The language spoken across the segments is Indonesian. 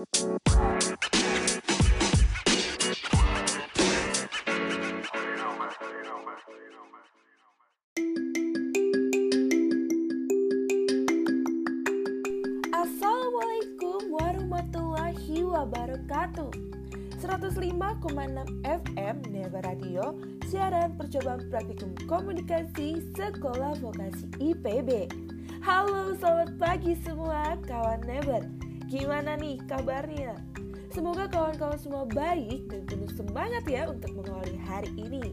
Assalamualaikum warahmatullahi wabarakatuh. 105,6 FM Neva Radio Siaran percobaan praktikum komunikasi Sekolah Vokasi IPB Halo selamat pagi semua kawan Never Gimana nih kabarnya? Semoga kawan-kawan semua baik dan penuh semangat ya untuk mengawali hari ini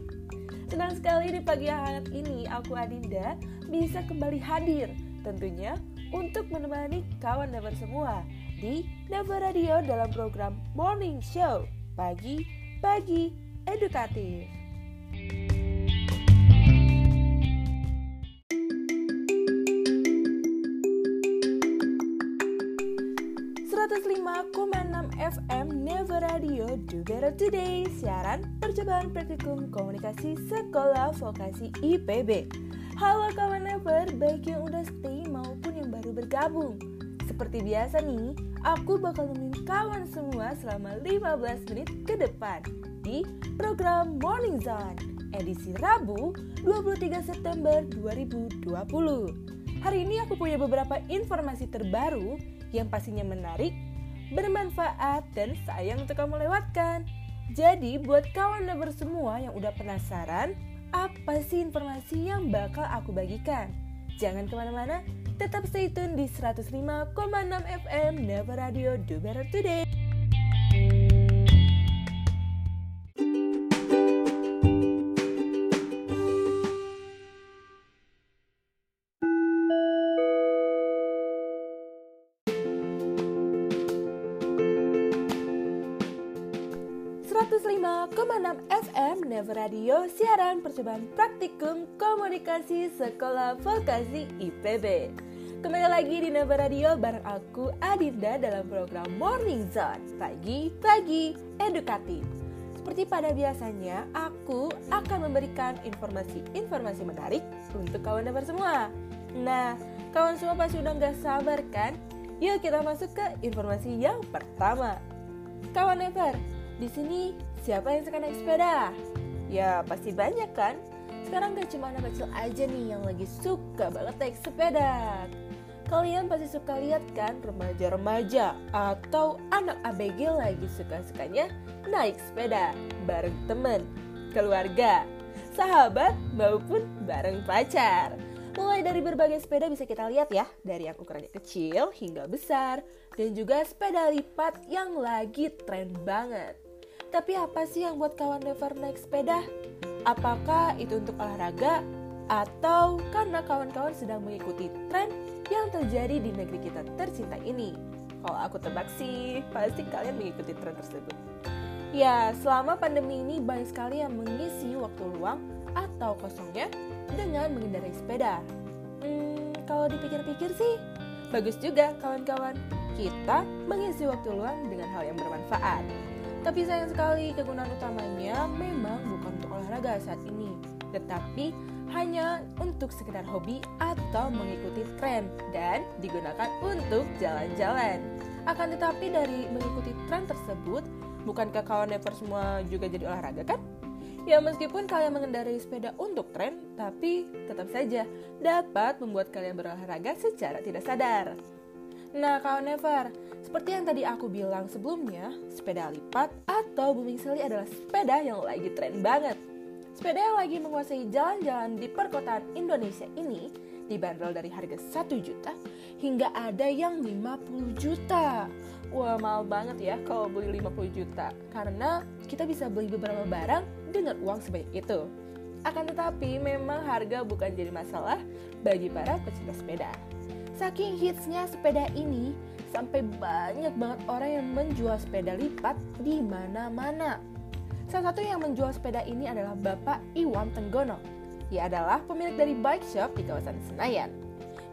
Senang sekali di pagi yang hangat ini aku Adinda bisa kembali hadir Tentunya untuk menemani kawan Never semua di Never Radio dalam program Morning Show Pagi Pagi Edukatif. Radio Do Better Today Siaran percobaan praktikum komunikasi sekolah vokasi IPB Halo kawan Never, baik yang udah stay maupun yang baru bergabung. Seperti biasa nih, aku bakal nemenin kawan semua selama 15 menit ke depan Di program Morning Zone edisi Rabu 23 September 2020 Hari ini aku punya beberapa informasi terbaru yang pastinya menarik, bermanfaat, dan sayang untuk kamu lewatkan. Jadi buat kawan never semua yang udah penasaran, apa sih informasi yang bakal aku bagikan? Jangan ke mana-mana, tetap stay tune di 105,6 FM Never Radio Do Better Today. Never Radio siaran percobaan praktikum komunikasi sekolah vokasi IPB. Kembali lagi di Never Radio bareng aku Adinda dalam program Morning Zone pagi-pagi edukatif. Seperti pada biasanya, aku akan memberikan informasi-informasi menarik untuk kawan Never semua. Nah, kawan semua pasti udah gak sabar kan? Yuk kita masuk ke informasi yang pertama. Kawan Never, di sini siapa yang suka naik sepeda? Ya pasti banyak kan? Sekarang gak cuma anak kecil aja nih yang lagi suka banget naik sepeda. Kalian pasti suka lihat kan remaja-remaja atau anak ABG lagi suka-sukanya naik sepeda bareng temen, keluarga, sahabat maupun bareng pacar. Mulai dari berbagai sepeda bisa kita lihat ya, dari yang ukurannya kecil hingga besar, dan juga sepeda lipat yang lagi tren banget. Tapi apa sih yang buat kawan never naik sepeda? Apakah itu untuk olahraga atau karena kawan-kawan sedang mengikuti tren yang terjadi di negeri kita tercinta ini? Kalau aku tebak sih, pasti kalian mengikuti tren tersebut. Ya, selama pandemi ini banyak sekali yang mengisi waktu luang atau kosongnya dengan mengendarai sepeda. Hmm, kalau dipikir-pikir sih, bagus juga kawan-kawan. Kita mengisi waktu luang dengan hal yang bermanfaat. Tapi sayang sekali kegunaan utamanya memang bukan untuk olahraga saat ini, tetapi hanya untuk sekedar hobi atau mengikuti tren dan digunakan untuk jalan-jalan. Akan tetapi dari mengikuti tren tersebut, bukankah kawan never semua juga jadi olahraga kan? Ya meskipun kalian mengendarai sepeda untuk tren, tapi tetap saja dapat membuat kalian berolahraga secara tidak sadar. Nah, kawan Never, seperti yang tadi aku bilang sebelumnya, sepeda lipat atau booming seli adalah sepeda yang lagi tren banget. Sepeda yang lagi menguasai jalan-jalan di perkotaan Indonesia ini dibanderol dari harga 1 juta hingga ada yang 50 juta. Wah, mahal banget ya kalau beli 50 juta karena kita bisa beli beberapa barang dengan uang sebanyak itu. Akan tetapi memang harga bukan jadi masalah bagi para pecinta sepeda. Saking hitsnya sepeda ini, sampai banyak banget orang yang menjual sepeda lipat di mana-mana. Salah satu yang menjual sepeda ini adalah Bapak Iwan Tenggono. Ia adalah pemilik dari bike shop di kawasan Senayan,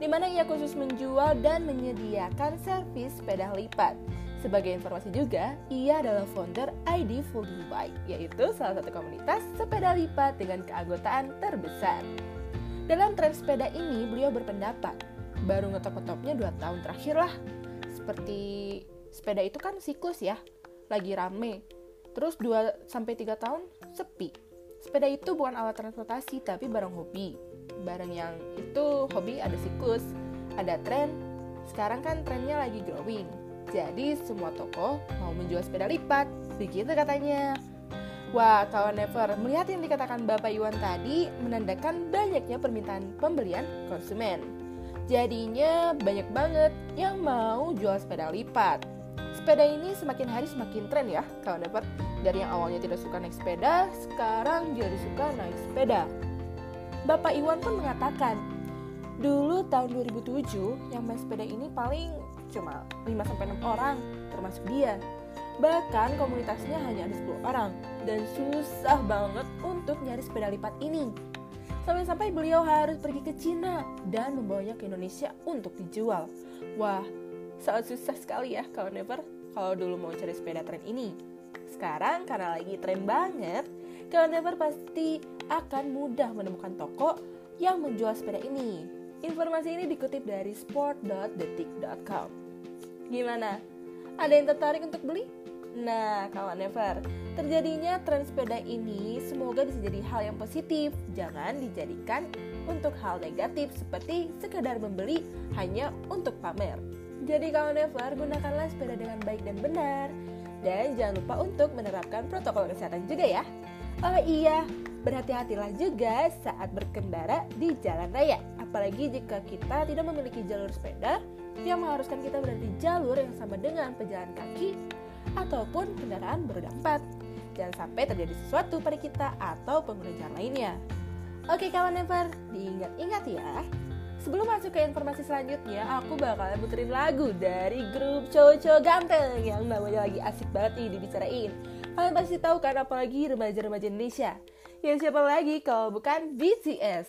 di mana ia khusus menjual dan menyediakan servis sepeda lipat. Sebagai informasi juga, ia adalah founder ID Folding Bike, yaitu salah satu komunitas sepeda lipat dengan keanggotaan terbesar. Dalam tren sepeda ini, beliau berpendapat baru ngetop-ngetopnya 2 tahun terakhir lah seperti sepeda itu kan siklus ya, lagi rame. Terus 2 sampai 3 tahun sepi. Sepeda itu bukan alat transportasi tapi barang hobi. Barang yang itu hobi ada siklus, ada tren. Sekarang kan trennya lagi growing. Jadi semua toko mau menjual sepeda lipat. Begitu katanya. Wah, kawan Never, melihat yang dikatakan Bapak Iwan tadi menandakan banyaknya permintaan pembelian konsumen. Jadinya banyak banget yang mau jual sepeda lipat. Sepeda ini semakin hari semakin tren ya, kawan dapat dari yang awalnya tidak suka naik sepeda, sekarang jadi suka naik sepeda. Bapak Iwan pun mengatakan, dulu tahun 2007 yang main sepeda ini paling cuma 5-6 orang, termasuk dia. Bahkan komunitasnya hanya ada 10 orang, dan susah banget untuk nyari sepeda lipat ini. Sampai-sampai beliau harus pergi ke Cina dan membawanya ke Indonesia untuk dijual. Wah, sangat susah sekali ya kalau never kalau dulu mau cari sepeda tren ini. Sekarang karena lagi tren banget, kalau never pasti akan mudah menemukan toko yang menjual sepeda ini. Informasi ini dikutip dari sport.detik.com. Gimana? Ada yang tertarik untuk beli? Nah, kawan Never, terjadinya tren sepeda ini semoga bisa jadi hal yang positif. Jangan dijadikan untuk hal negatif seperti sekedar membeli hanya untuk pamer. Jadi kawan Never, gunakanlah sepeda dengan baik dan benar. Dan jangan lupa untuk menerapkan protokol kesehatan juga ya. Oh iya, berhati-hatilah juga saat berkendara di jalan raya. Apalagi jika kita tidak memiliki jalur sepeda yang mengharuskan kita berada di jalur yang sama dengan pejalan kaki ataupun kendaraan beroda 4. Jangan sampai terjadi sesuatu pada kita atau pengguna jalan lainnya. Oke kawan Never, diingat-ingat ya. Sebelum masuk ke informasi selanjutnya, aku bakalan puterin lagu dari grup cowok-cowok ganteng yang namanya lagi asik banget nih dibicarain. Kalian pasti tahu kan apalagi remaja-remaja Indonesia. Ya siapa lagi kalau bukan BTS.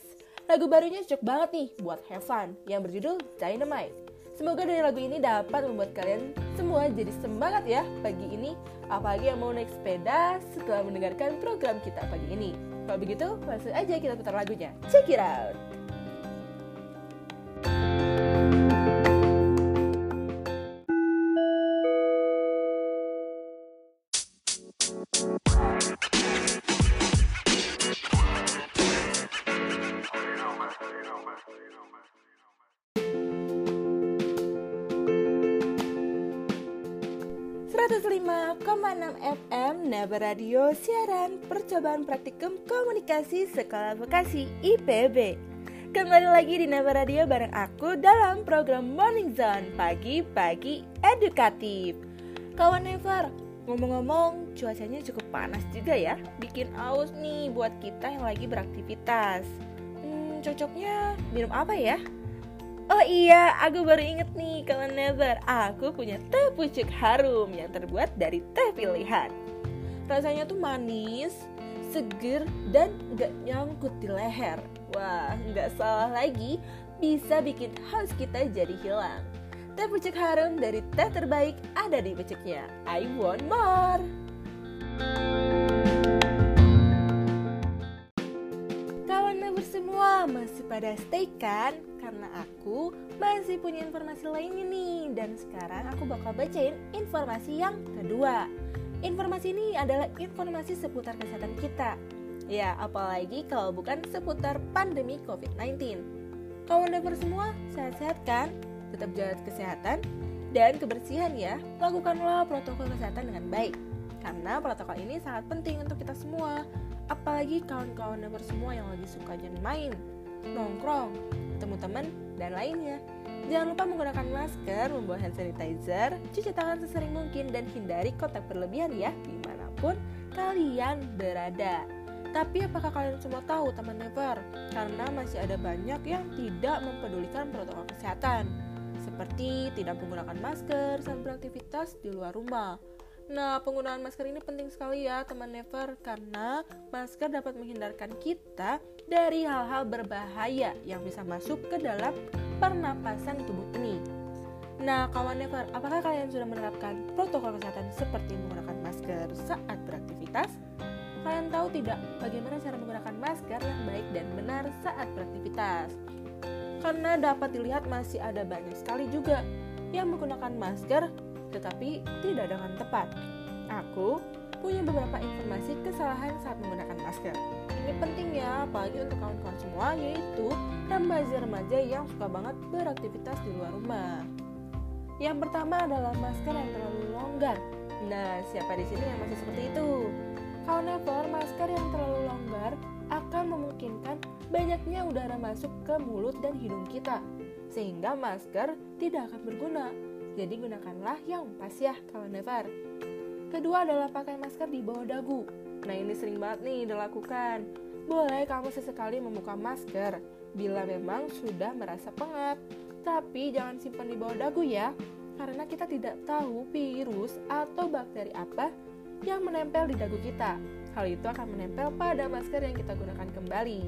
Lagu barunya cocok banget nih buat have fun yang berjudul Dynamite. Semoga dari lagu ini dapat membuat kalian semua jadi semangat ya pagi ini, apalagi yang mau naik sepeda setelah mendengarkan program kita pagi ini. Kalau begitu, langsung aja kita putar lagunya. Check it out! 105,6 FM Naba Radio siaran percobaan praktikum komunikasi Sekolah Vokasi IPB. Kembali lagi di Naba Radio bareng aku dalam program Morning Zone pagi-pagi edukatif. Kawan Never, ngomong-ngomong cuacanya cukup panas juga ya, bikin aus nih buat kita yang lagi beraktivitas. Hmm, cocoknya minum apa ya? Oh iya, aku baru inget nih kawan Never. Aku punya teh pucuk harum yang terbuat dari teh pilihan. Rasanya tuh manis, seger, dan gak nyangkut di leher. Wah, gak salah lagi Bisa bikin haus kita jadi hilang. Teh pucuk harum dari teh terbaik ada di pucuknya. I want more pada stay kan? karena aku masih punya informasi lainnya nih dan sekarang aku bakal bacain informasi yang kedua. Informasi ini adalah informasi seputar kesehatan kita. Ya, apalagi kalau bukan seputar pandemi COVID-19. Kawan never semua, sehat-sehat kan? Tetap jaga kesehatan dan kebersihan ya. Lakukanlah protokol kesehatan dengan baik. Karena protokol ini sangat penting untuk kita semua. Apalagi kawan-kawan never semua yang lagi suka main, nongkrong, ketemu teman, dan lainnya. Jangan lupa menggunakan masker, membawa hand sanitizer, cuci tangan sesering mungkin, dan hindari kontak berlebihan ya, di mana pun kalian berada. Tapi apakah kalian semua tahu teman never? Karena masih ada banyak yang tidak mempedulikan protokol kesehatan, seperti tidak menggunakan masker saat beraktivitas di luar rumah, Nah, penggunaan masker ini penting sekali ya, teman Never, karena masker dapat menghindarkan kita dari hal-hal berbahaya yang bisa masuk ke dalam pernapasan tubuh ini. Nah, kawan Never, apakah kalian sudah menerapkan protokol kesehatan seperti menggunakan masker saat beraktivitas? Kalian tahu tidak bagaimana cara menggunakan masker yang baik dan benar saat beraktivitas? Karena dapat dilihat masih ada banyak sekali juga yang menggunakan masker tetapi tidak dengan tepat. Aku punya beberapa informasi kesalahan saat menggunakan masker. Ini penting ya, apalagi untuk kawan-kawan semua, yaitu remaja-remaja yang suka banget beraktivitas di luar rumah. Yang pertama adalah masker yang terlalu longgar. Nah, siapa di sini yang masih seperti itu? However, masker yang terlalu longgar akan memungkinkan banyaknya udara masuk ke mulut dan hidung kita, sehingga masker tidak akan berguna. Jadi gunakanlah yang pas ya, kawan never. Kedua adalah pakai masker di bawah dagu. Nah ini sering banget nih dilakukan. Boleh kamu sesekali membuka masker bila memang sudah merasa pengap. Tapi jangan simpan di bawah dagu ya, karena kita tidak tahu virus atau bakteri apa yang menempel di dagu kita. Hal itu akan menempel pada masker yang kita gunakan kembali.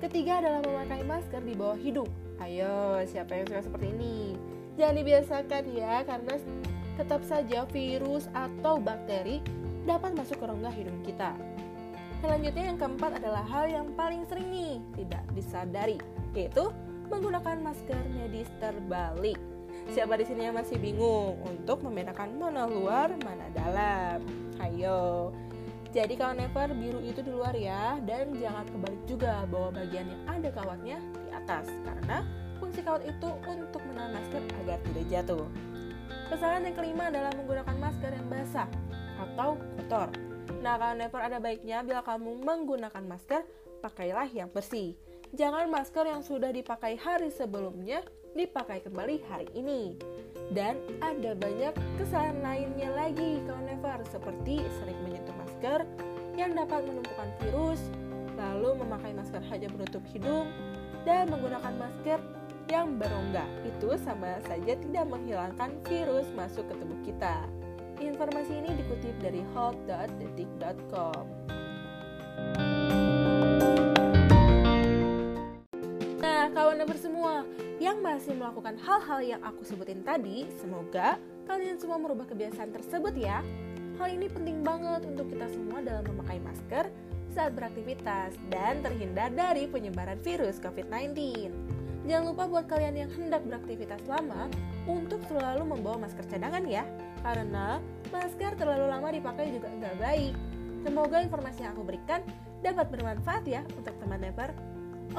Ketiga adalah memakai masker di bawah hidung. Ayo, siapa yang suka seperti ini? Jangan dibiasakan ya, karena tetap saja virus atau bakteri dapat masuk ke rongga hidung kita. Selanjutnya yang keempat adalah hal yang paling sering nih tidak disadari, yaitu menggunakan masker medis terbalik. Siapa di sini yang masih bingung untuk membedakan mana luar, mana dalam? Ayo. Jadi kalau never biru itu di luar ya dan jangan kebalik juga bahwa bagian yang ada kawatnya di atas karena fungsi kawat itu untuk menahan masker agar tidak jatuh. Kesalahan yang kelima adalah menggunakan masker yang basah atau kotor. Nah, kalau never ada baiknya bila kamu menggunakan masker, pakailah yang bersih. Jangan masker yang sudah dipakai hari sebelumnya dipakai kembali hari ini. Dan ada banyak kesalahan lainnya lagi kalau never seperti sering menyentuh masker yang dapat menumpukan virus, lalu memakai masker hanya menutup hidung, dan menggunakan masker yang berongga. Itu sama saja tidak menghilangkan virus masuk ke tubuh kita. Informasi ini dikutip dari health.detik.com. Nah, kawan semua, yang masih melakukan hal-hal yang aku sebutin tadi, semoga kalian semua merubah kebiasaan tersebut ya. Hal ini penting banget untuk kita semua dalam memakai masker saat beraktivitas dan terhindar dari penyebaran virus COVID-19. Jangan lupa buat kalian yang hendak beraktivitas lama untuk selalu membawa masker cadangan ya, karena masker terlalu lama dipakai juga nggak baik. Semoga informasi yang aku berikan dapat bermanfaat ya untuk teman Never.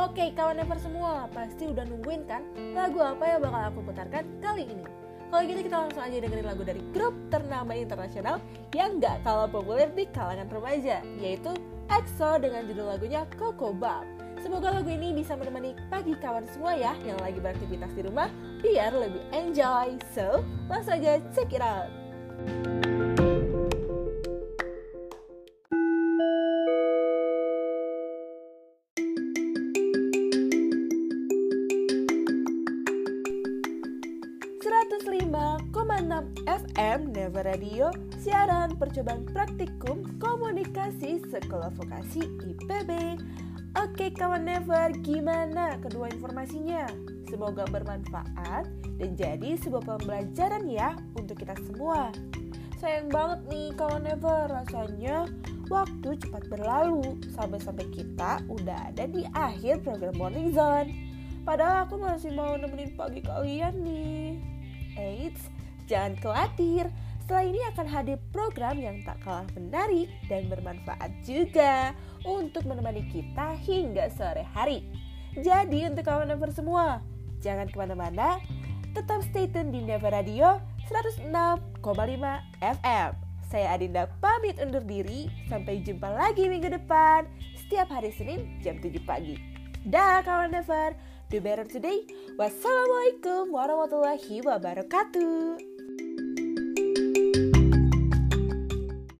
Oke, kawan Never semua, pasti udah nungguin kan lagu apa yang bakal aku putarkan kali ini? Kalau gitu kita langsung aja dengerin lagu dari grup ternama internasional yang nggak kalah populer di kalangan remaja, yaitu EXO dengan judul lagunya Coco Bob. Semoga lagu ini bisa menemani pagi kawan semua ya yang lagi beraktivitas di rumah biar lebih enjoy. So, langsung aja check it out. FM Never Radio siaran percobaan praktikum komunikasi Sekolah Vokasi IPB Oke kawan Never, gimana kedua informasinya? Semoga bermanfaat dan jadi sebuah pembelajaran ya untuk kita semua. Sayang banget nih kawan Never, rasanya waktu cepat berlalu sampai-sampai kita udah ada di akhir program Morning Zone. Padahal aku masih mau nemenin pagi kalian nih. Eits, jangan khawatir, setelah ini akan hadir program yang tak kalah menarik dan bermanfaat juga untuk menemani kita hingga sore hari. Jadi untuk kawan Never semua, jangan ke mana-mana, tetap stay tune di Never Radio 106,5 FM. Saya Adinda pamit undur diri, sampai jumpa lagi minggu depan, setiap hari Senin jam 7 pagi. Dah kawan Never, do better today. Wassalamualaikum warahmatullahi wabarakatuh.